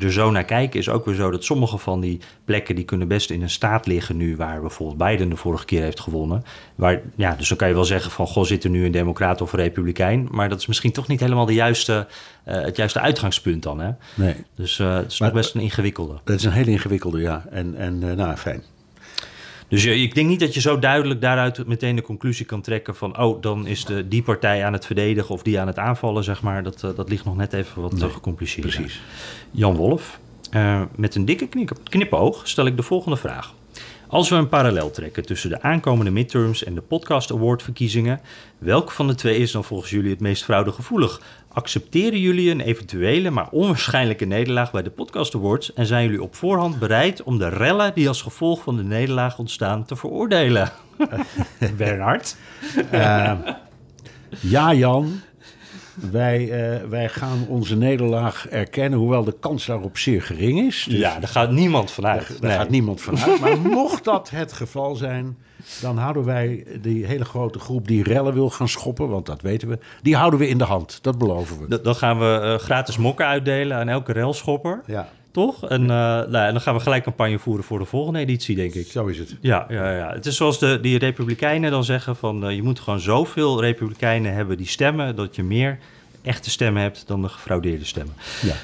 er zo naar kijken is ook weer zo dat sommige van die plekken die kunnen best in een staat liggen nu waar bijvoorbeeld Biden de vorige keer heeft gewonnen. Waar, ja, dus dan kan je wel zeggen van goh, zit er nu een democraat of een republikein. Maar dat is misschien toch niet helemaal de juiste, uh, het juiste uitgangspunt dan. Hè? Nee. Dus het is maar, nog best een ingewikkelde. Dat is een hele ingewikkelde, ja. En, en nou, fijn. Dus ik denk niet dat je zo duidelijk daaruit meteen de conclusie kan trekken van... oh, dan is de, die partij aan het verdedigen of die aan het aanvallen, zeg maar. Dat, uh, dat ligt nog net even wat nee, gecompliceerd. Precies. Jan Wolf, uh, met een dikke knip, knipoog stel ik de volgende vraag. Als we een parallel trekken tussen de aankomende midterms en de Podcast Award verkiezingen, welke van de twee is dan volgens jullie het meest fraudegevoelig? Accepteren jullie een eventuele, maar onwaarschijnlijke nederlaag bij de Podcast Awards en zijn jullie op voorhand bereid om de rellen die als gevolg van de nederlaag ontstaan te veroordelen? (laughs) Bernard? Uh, ja, Jan. Wij, uh, wij gaan onze nederlaag erkennen, hoewel de kans daarop zeer gering is. Dus ja, daar gaat niemand vanuit. Daar, daar nee. gaat niemand vanuit. Maar (laughs) mocht dat het geval zijn, dan houden wij die hele grote groep die rellen wil gaan schoppen, want dat weten we, die houden we in de hand. Dat beloven we. Dan gaan we uh, gratis mokken uitdelen aan elke relschopper. Ja. Toch? En, uh, nou, en dan gaan we gelijk campagne voeren voor de volgende editie, denk ik. Zo is het. Ja, ja, ja. het is zoals de, die Republikeinen dan zeggen: van uh, je moet gewoon zoveel Republikeinen hebben die stemmen, dat je meer echte stemmen hebt dan de gefraudeerde stemmen. Ja.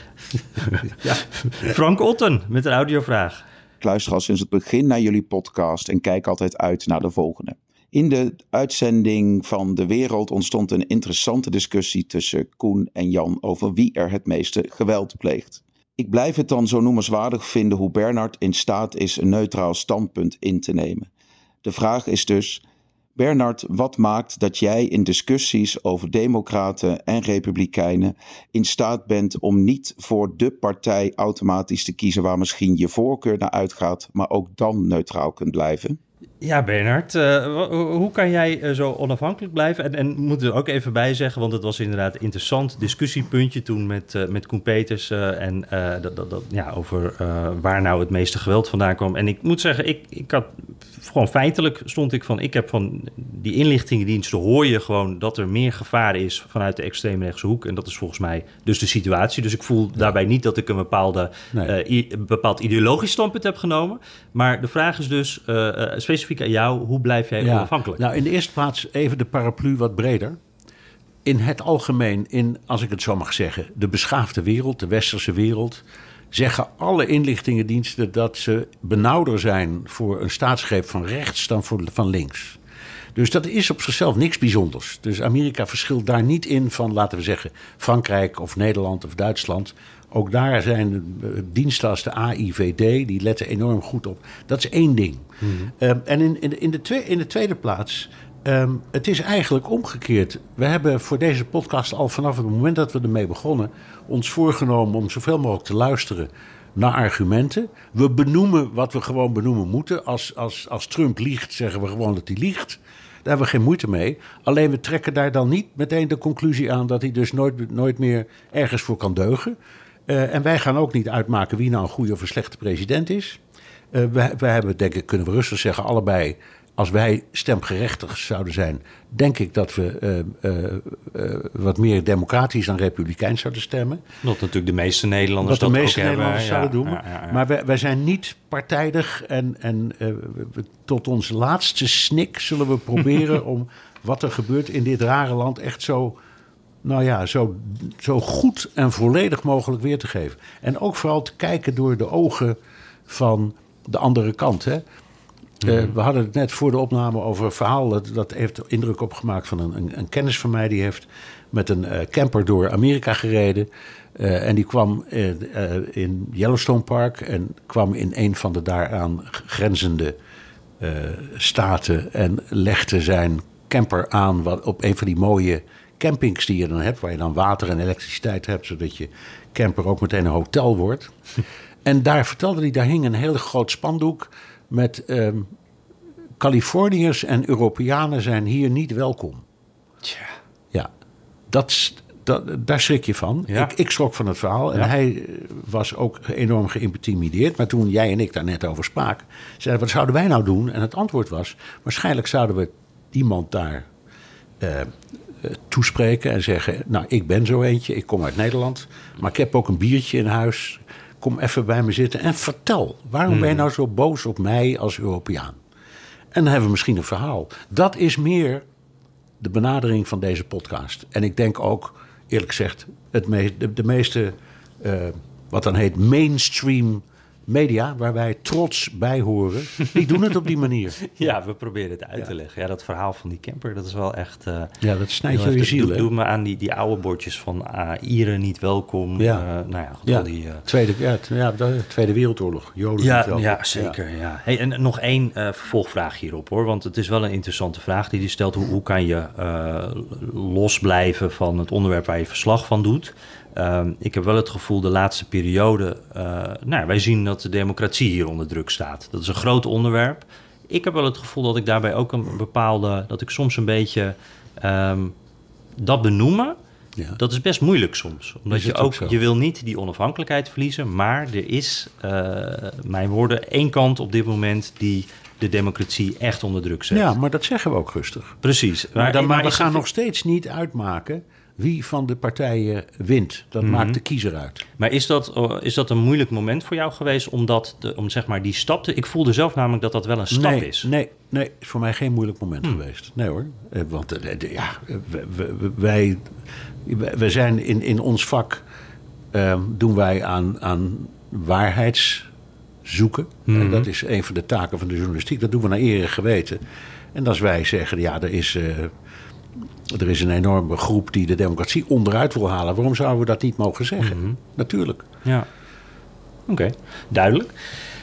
(laughs) ja. Frank Otten met een audiovraag. Ik luister al sinds het begin naar jullie podcast en kijk altijd uit naar de volgende. In de uitzending van De Wereld ontstond een interessante discussie tussen Koen en Jan over wie er het meeste geweld pleegt. Ik blijf het dan zo noemenswaardig vinden hoe Bernard in staat is een neutraal standpunt in te nemen. De vraag is dus: Bernard, wat maakt dat jij in discussies over Democraten en Republikeinen in staat bent om niet voor de partij automatisch te kiezen waar misschien je voorkeur naar uitgaat, maar ook dan neutraal kunt blijven? Ja, Bernard, uh, hoe kan jij uh, zo onafhankelijk blijven? En, en moet er ook even bij zeggen, want het was inderdaad een interessant discussiepuntje toen met, uh, met Koen Peters en dat, dat, dat, ja, over waar nou het meeste geweld vandaan kwam. En ik moet zeggen, ik, ik had gewoon feitelijk stond ik van, ik heb van die inlichtingendiensten hoor je gewoon dat er meer gevaar is vanuit de extreemrechtse hoek. En dat is volgens mij dus de situatie. Dus ik voel daarbij niet dat ik een bepaalde, nee. bepaald ideologisch standpunt heb genomen. Maar de vraag is dus specifiek aan jou. Hoe blijf jij onafhankelijk? Nou, in de eerste plaats even de paraplu wat breder. In het algemeen, in, als ik het zo mag zeggen, de beschaafde wereld, de westerse wereld, zeggen alle inlichtingendiensten dat ze benauwder zijn voor een staatsgreep van rechts dan voor, van links. Dus dat is op zichzelf niks bijzonders. Dus Amerika verschilt daar niet in van, laten we zeggen, Frankrijk of Nederland of Duitsland. Ook daar zijn diensten als de AIVD, die letten enorm goed op. Dat is één ding. Mhm. Um, en in, in, in, de twee, in de tweede plaats, um, het is eigenlijk omgekeerd. We hebben voor deze podcast al vanaf het moment dat we ermee begonnen, ons voorgenomen om zoveel mogelijk te luisteren naar argumenten. We benoemen wat we gewoon benoemen moeten. Als, als, als Trump liegt, zeggen we gewoon dat hij liegt. Daar hebben we geen moeite mee. Alleen we trekken daar dan niet meteen de conclusie aan dat hij dus nooit, nooit meer ergens voor kan deugen. Uh, en wij gaan ook niet uitmaken wie nou een goede of een slechte president is. Uh, we, we hebben, denk ik, kunnen we rustig zeggen, allebei. Als wij stemgerechtigd zouden zijn, denk ik dat we uh, wat meer democratisch dan republikeins zouden stemmen. Dat natuurlijk de meeste Nederlanders dat, dat de meeste ook Nederlanders hebben. zouden doen. Ja, ja, maar wij, wij, zijn niet partijdig en, en we, tot ons laatste snik zullen we proberen (laughs) om wat er gebeurt in dit rare land echt zo nou ja, zo, zo goed en volledig mogelijk weer te geven. En ook vooral te kijken door de ogen van de andere kant. Hè. Uh, we hadden het net voor de opname over een verhaal dat, dat heeft indruk opgemaakt van een, een, een, kennis van mij. Die heeft met een uh, camper door Amerika gereden. Uh, en die kwam in Yellowstone Park en kwam in een van de daaraan grenzende staten en legde zijn camper aan wat, op een van die mooie campings die je dan hebt, waar je dan water en elektriciteit hebt, zodat je camper ook meteen een hotel wordt. (laughs) en daar vertelde hij, daar hing een heel groot spandoek met um, Californiërs en Europeanen zijn hier niet welkom. Tja. Ja, dat, dat, daar schrik je van. Ja. Ik, ik schrok van het verhaal en Ja. hij was ook enorm geïntimideerd. Maar toen jij en ik daar net over spraken, zeiden wat zouden wij nou doen? En het antwoord was, waarschijnlijk zouden we iemand daar eh, eh, toespreken en zeggen: Nou, ik ben zo eentje, ik kom uit Nederland, maar ik heb ook een biertje in huis. Kom even bij me zitten en vertel, waarom ben je nou zo boos op mij als Europeaan? En dan hebben we misschien een verhaal. Dat is meer de benadering van deze podcast. En ik denk ook, eerlijk gezegd, het de meeste, eh, wat dan heet mainstream media, waar wij trots bij horen, die doen het op die manier. (laughs) Ja, we proberen het uit Ja. te leggen. Ja, dat verhaal van die camper, dat is wel echt... eh, Ja, dat snijdt je je ziel. Doe, hè? doe me aan die, die oude bordjes van ah, Ieren niet welkom. Ja. Eh, nou ja, goed, Ja, die... eh, Tweede, ja, ja, de Tweede Wereldoorlog. Joden ja, niet welkom. ja, zeker. Ja. Hey, en nog één vervolgvraag hierop hoor. Want het is wel een interessante vraag die hij stelt. Hoe, hoe kan je eh, losblijven van het onderwerp waar je verslag van doet? Ehm, ik heb wel het gevoel de laatste periode. eh, nou, wij zien dat de democratie hier onder druk staat. Dat is een groot onderwerp. Ik heb wel het gevoel dat ik daarbij ook een bepaalde. dat ik soms een beetje. ehm, dat benoemen. Ja. Dat is best moeilijk soms. Omdat je ook je wil niet die onafhankelijkheid verliezen, maar er is, eh, mijn woorden, één kant op dit moment die de democratie echt onder druk zet. Ja, maar dat zeggen we ook rustig. Precies. Maar, dan, maar we gaan het- nog steeds niet uitmaken wie van de partijen wint. Dat Mhm. maakt de kiezer uit. Maar is dat, eh, is dat een moeilijk moment voor jou geweest om, dat te- om zeg maar die stap te... Ik voelde zelf namelijk dat dat wel een stap nee, is. Nee, nee, is voor mij geen moeilijk moment Hm. geweest. Nee hoor. Eh, Want eh, de- ja, eh, wij, wij zijn in, in ons vak... ehm, doen wij aan, aan waarheidszoeken. En dat is een van de taken van de journalistiek. Dat doen we naar eer en geweten. En als wij zeggen, ja, er is... er is een enorme groep die de democratie onderuit wil halen. Waarom zouden we dat niet mogen zeggen? Mhm. Natuurlijk. Ja. Oké, duidelijk.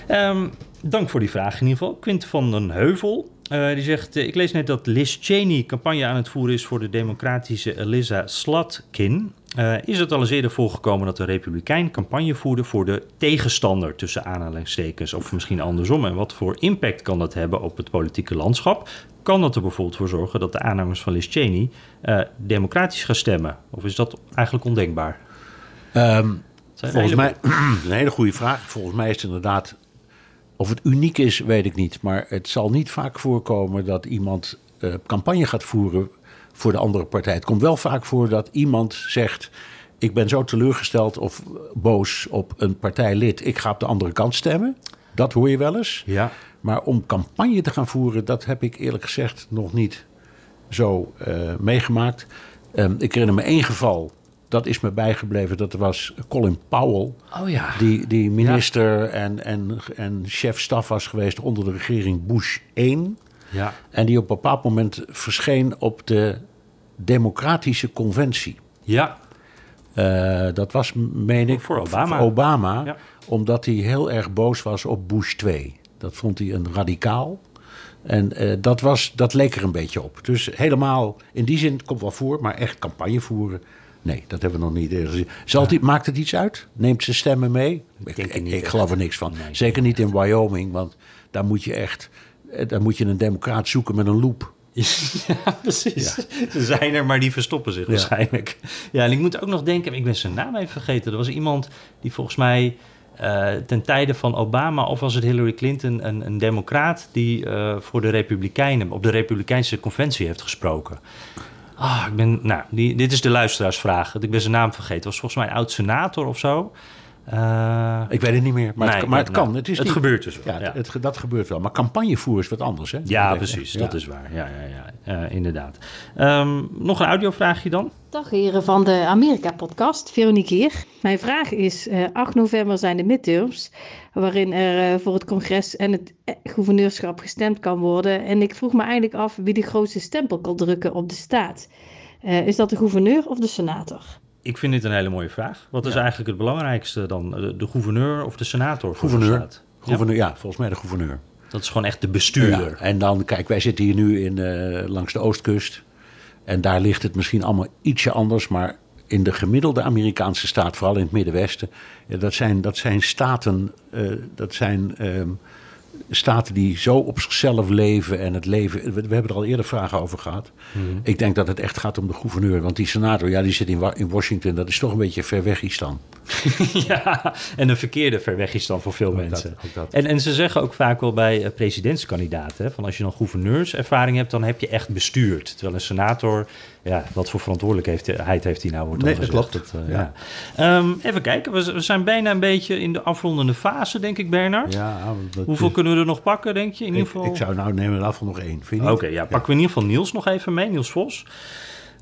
Ehm, dank voor die vraag in ieder geval. Quint van den Heuvel. Eh, die zegt, eh, ik lees net dat Liz Cheney campagne aan het voeren is voor de democratische Eliza Slotkin. Eh, is het al eens eerder voorgekomen dat de Republikein campagne voerde voor de tegenstander tussen aanhalingstekens of misschien andersom? En wat voor impact kan dat hebben op het politieke landschap? Kan dat er bijvoorbeeld voor zorgen dat de aanhangers van Liz Cheney democratisch gaan stemmen? Of is dat eigenlijk ondenkbaar? Zijn volgens hele- mij, (clears throat) een hele goede vraag. Volgens mij is het inderdaad, of het uniek is, weet ik niet. Maar het zal niet vaak voorkomen dat iemand eh, campagne gaat voeren voor de andere partij. Het komt wel vaak voor dat iemand zegt, ik ben zo teleurgesteld of boos op een partijlid. Ik ga op de andere kant stemmen. Dat hoor je wel eens. Ja. Maar om campagne te gaan voeren, dat heb ik eerlijk gezegd nog niet zo eh, meegemaakt. Ehm, ik herinner me één geval, dat is me bijgebleven. Dat was Colin Powell, Oh ja. die, die minister en, en, en chef staf was geweest onder de regering Bush 1. Ja. En die op een bepaald moment verscheen op de Democratische Conventie. Ja. Eh, dat was, meen ik, Voor Obama. voor Obama, Ja. omdat hij heel erg boos was op Bush 2. Dat vond hij een radicaal. En eh, dat, was, dat leek er een beetje op. Dus helemaal, in die zin het komt wel voor, maar echt campagne voeren. Nee, dat hebben we nog niet eerder gezien. Zal die, maakt het iets uit? Neemt ze stemmen mee? Ik, ik, niet ik echt. geloof er niks van. Nee. Zeker niet in Wyoming, want daar moet je echt eh, daar moet je een democraat zoeken met een loep. (laughs) Ja, precies. Ze zijn er, maar die verstoppen zich Ja. waarschijnlijk. Ja, en ik moet ook nog denken, ik ben zijn naam even vergeten. Er was iemand die volgens mij eh, ten tijde van Obama, of was het Hillary Clinton, een, een democraat die eh, voor de Republikeinen, op de Republikeinse conventie heeft gesproken. Ah, ik ben, nou, die, dit is de luisteraarsvraag. Ik ben zijn naam vergeten. Was volgens mij een oud senator of zo. Eh, Ik weet het niet meer, maar, Nee, het, maar het nou, kan. Het, is het niet- gebeurt dus wel, Ja, ja. Het, het- dat gebeurt wel. Maar campagnevoer is wat anders, hè? ja, Dat- precies. ja. Dat is waar. Ja, ja, ja. Eh, inderdaad. Ehm, nog een audiovraagje dan? Dag heren van de Amerika-podcast, Veronique hier. Mijn vraag is, eh 8 november zijn de midterms, waarin er eh, voor het congres en het gouverneurschap gestemd kan worden. En ik vroeg me eigenlijk af wie de grootste stempel kan drukken op de staat. Eh, is dat de gouverneur of de senator? Ik vind dit een hele mooie vraag. Wat is eigenlijk het belangrijkste dan? De, de gouverneur of de senator? Gouverneur. Gouverneur, ja. volgens mij de gouverneur. Dat is gewoon echt de bestuurder. Ja, en dan, kijk, wij zitten hier nu in, eh, langs de oostkust. En daar ligt het misschien allemaal ietsje anders. Maar in de gemiddelde Amerikaanse staat, vooral in het Middenwesten. ja, dat, zijn, dat zijn staten, eh, dat zijn ehm, staten die zo op zichzelf leven. En het leven. We, we hebben er al eerder vragen over gehad. Ik denk dat het echt gaat om de gouverneur. Want die senator, ja, die zit in, in Washington. Dat is toch een beetje ver weg is dan. (laughs) ja, en een verkeerde ver weg is dan voor veel mensen. dat, ook dat. En, en ze zeggen ook vaak wel bij eh, presidentskandidaten... van als je dan gouverneurservaring hebt, dan heb je echt bestuurd. Terwijl een senator, ja, wat voor verantwoordelijkheid heeft hij nou? Wordt Nee, dat klopt. Dat, eh, Ja. ja. Ehm, even kijken, we, we zijn bijna een beetje in de afrondende fase, denk ik, Bernard. Ja, Hoeveel kunnen we er nog pakken, denk je? In ieder ik, geval... ik zou nou nemen afval nog één. Vind je Oké, ja, pakken we in ieder geval Niels nog even mee, Niels Vos.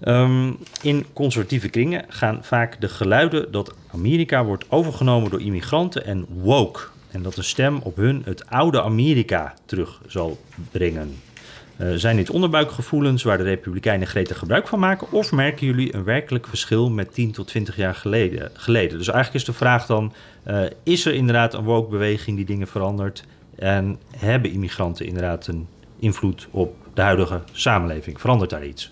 Ehm, in conservatieve kringen gaan vaak de geluiden dat Amerika wordt overgenomen door immigranten en woke. En dat de stem op hun het oude Amerika terug zal brengen. Eh, zijn dit onderbuikgevoelens waar de Republikeinen gretig gebruik van maken? Of merken jullie een werkelijk verschil met 10 tot 20 jaar geleden? geleden? Dus eigenlijk is de vraag dan: eh, is er inderdaad een woke-beweging die dingen verandert? En hebben immigranten inderdaad een invloed op de huidige samenleving? Verandert daar iets?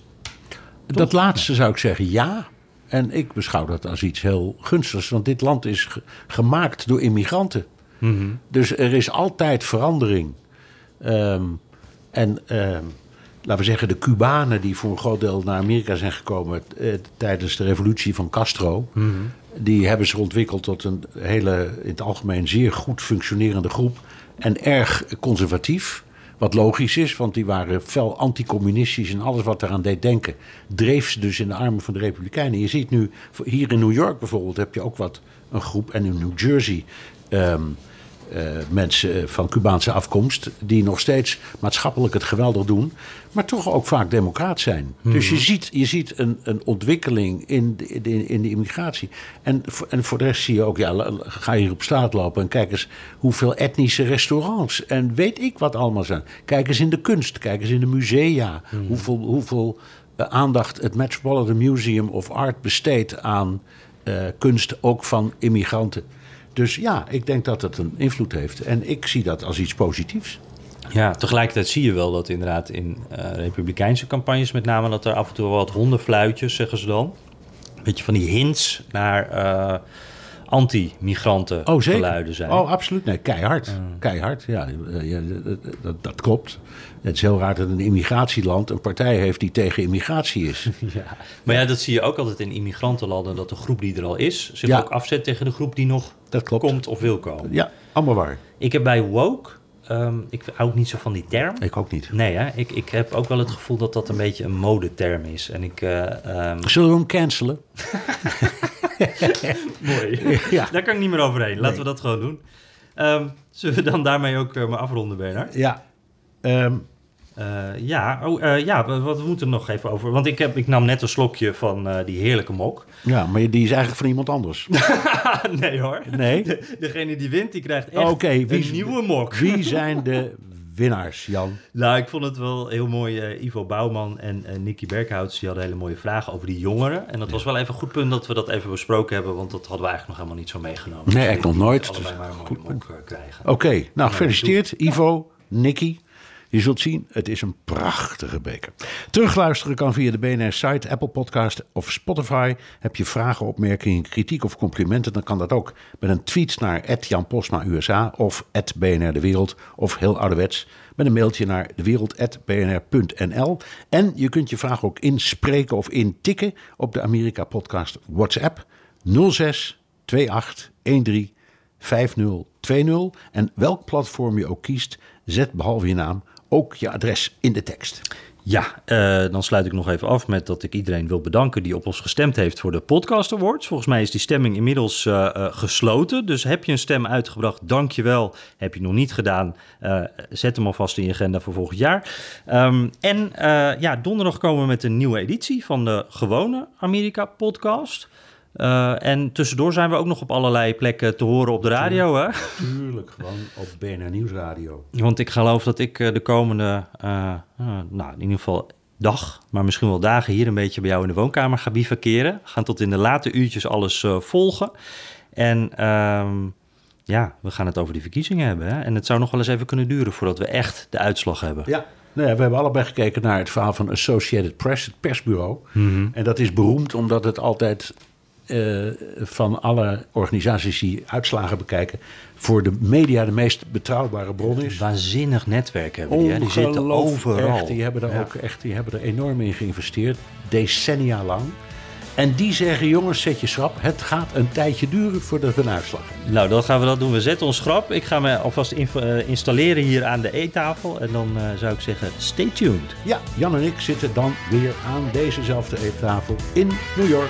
Dat laatste zou ik zeggen ja. En ik beschouw dat als iets heel gunstigs. Want dit land is ge- gemaakt door immigranten. Dus er is altijd verandering. Ehm, en ehm, laten we zeggen, de Cubanen die voor een groot deel naar Amerika zijn gekomen eh, tijdens de revolutie van Castro. Die hebben zich ontwikkeld tot een hele, in het algemeen zeer goed functionerende groep. En erg conservatief. Wat logisch is, want die waren fel anticommunistisch en alles wat eraan deed denken, dreef ze dus in de armen van de Republikeinen. Je ziet nu, hier in New York bijvoorbeeld, heb je ook wat een groep, en in New Jersey. ehm, eh, mensen van Cubaanse afkomst. die nog steeds maatschappelijk het geweldig doen. Maar toch ook vaak democraat zijn. Dus je ziet, je ziet een, een ontwikkeling in de, in, in de immigratie. En, voor- en voor de rest zie je ook, ja, ga hier op straat lopen. en kijk eens hoeveel etnische restaurants. en weet ik wat allemaal zijn. Kijk eens in de kunst, kijk eens in de musea. Hoeveel, hoeveel eh, aandacht het Metropolitan Museum of Art besteedt aan eh, kunst, ook van immigranten. Dus ja, ik denk dat het een invloed heeft. En ik zie dat als iets positiefs. Ja, tegelijkertijd zie je wel dat inderdaad in eh, republikeinse campagnes met name... dat er af en toe wel wat hondenfluitjes, zeggen ze dan. Beetje van die hints naar eh, anti-migranten Oh, geluiden zijn. Oh, absoluut. Nee, keihard. Keihard, ja. Eh, ja, dat, dat, dat klopt. Het is heel raar dat een immigratieland een partij heeft die tegen immigratie is. (laughs) Ja. Maar ja, dat zie je ook altijd in immigrantenlanden... dat de groep die er al is zich Ja. ook afzet tegen de groep die nog Dat klopt. komt of wil komen. Ja, allemaal waar. Ik heb bij woke... ehm, ik hou ook niet zo van die term. Ik ook niet. Nee, hè? Ik, ik heb ook wel het gevoel dat dat een beetje een modeterm is. En ik... ehm, Zullen we hem cancelen? (laughs) Mooi. (laughs) Ja. Daar kan ik niet meer overheen. Laten we dat gewoon doen. Ehm, zullen we dan daarmee ook eh, maar afronden, Bernard? Ja. Eh, ja, oh, eh, ja we, we moeten er nog even over. Want ik, heb, ik nam net een slokje van eh, die heerlijke mok. (laughs) ja, maar die is eigenlijk van iemand anders. (laughs) nee hoor. Nee? De- degene die wint, die krijgt echt wie een nieuwe mok. (laughs) Wie zijn de winnaars, Jan? Nou, ik vond het wel heel mooi. Ivo Bouwman en Nicky Berghouts die hadden hele mooie vragen over die jongeren. En dat was wel even een goed punt dat we dat even besproken hebben. Want dat hadden we eigenlijk nog helemaal niet zo meegenomen. Nee, Dus nog nooit. Allebei maar een mooie mok krijgen. Oké, nou gefeliciteerd Ivo, Nicky. Je zult zien, het is een prachtige beker. Terugluisteren kan via de BNR-site, Apple Podcast of Spotify. Heb je vragen, opmerkingen, kritiek of complimenten... dan kan dat ook met een tweet naar Jan Postma USA of BNR De Wereld... of heel ouderwets met een mailtje naar dewereld.bnr.nl. En je kunt je vraag ook inspreken of intikken op de Amerika-podcast WhatsApp 06 28 13 5020. En welk platform je ook kiest, zet behalve je naam ook je adres in de tekst. Ja, eh, dan sluit ik nog even af met dat ik iedereen wil bedanken die op ons gestemd heeft voor de Podcast Awards. Volgens mij is die stemming inmiddels eh, eh, gesloten. Dus heb je een stem uitgebracht, dank je wel. Heb je nog niet gedaan, zet hem alvast in je agenda voor volgend jaar. Ehm, en ja, donderdag komen we met een nieuwe editie van de gewone Amerika Podcast. Eh, en tussendoor zijn we ook nog op allerlei plekken te horen op de radio, hè? Tuurlijk, gewoon op BNR Nieuwsradio. Want ik geloof dat ik eh, de komende, eh, nou in ieder geval dag, maar misschien wel dagen hier een beetje bij jou in de woonkamer ga bivakeren. Gaan tot in de late uurtjes alles volgen. En ehm, ja, we gaan het over die verkiezingen hebben. Hè? En het zou nog wel eens even kunnen duren voordat we echt de uitslag hebben. Ja. Nou ja, we hebben allebei gekeken naar het verhaal van Associated Press, het persbureau. En dat is beroemd omdat het altijd eh, van alle organisaties die uitslagen bekijken, voor de media de meest betrouwbare bron is. Waanzinnig netwerk hebben die, hè? die zitten overal. Echt, die hebben er Ja. ook echt, die hebben er enorm in geïnvesteerd, decennia lang. En die zeggen, jongens, zet je schrap. Het gaat een tijdje duren voordat we een uitslag hebben. Nou, dan gaan we dat doen. We zetten ons schrap. Ik ga me alvast eh, installeren hier aan de eettafel. En dan eh, zou ik zeggen, stay tuned. Ja, Jan en ik zitten dan weer aan dezezelfde eettafel in New York.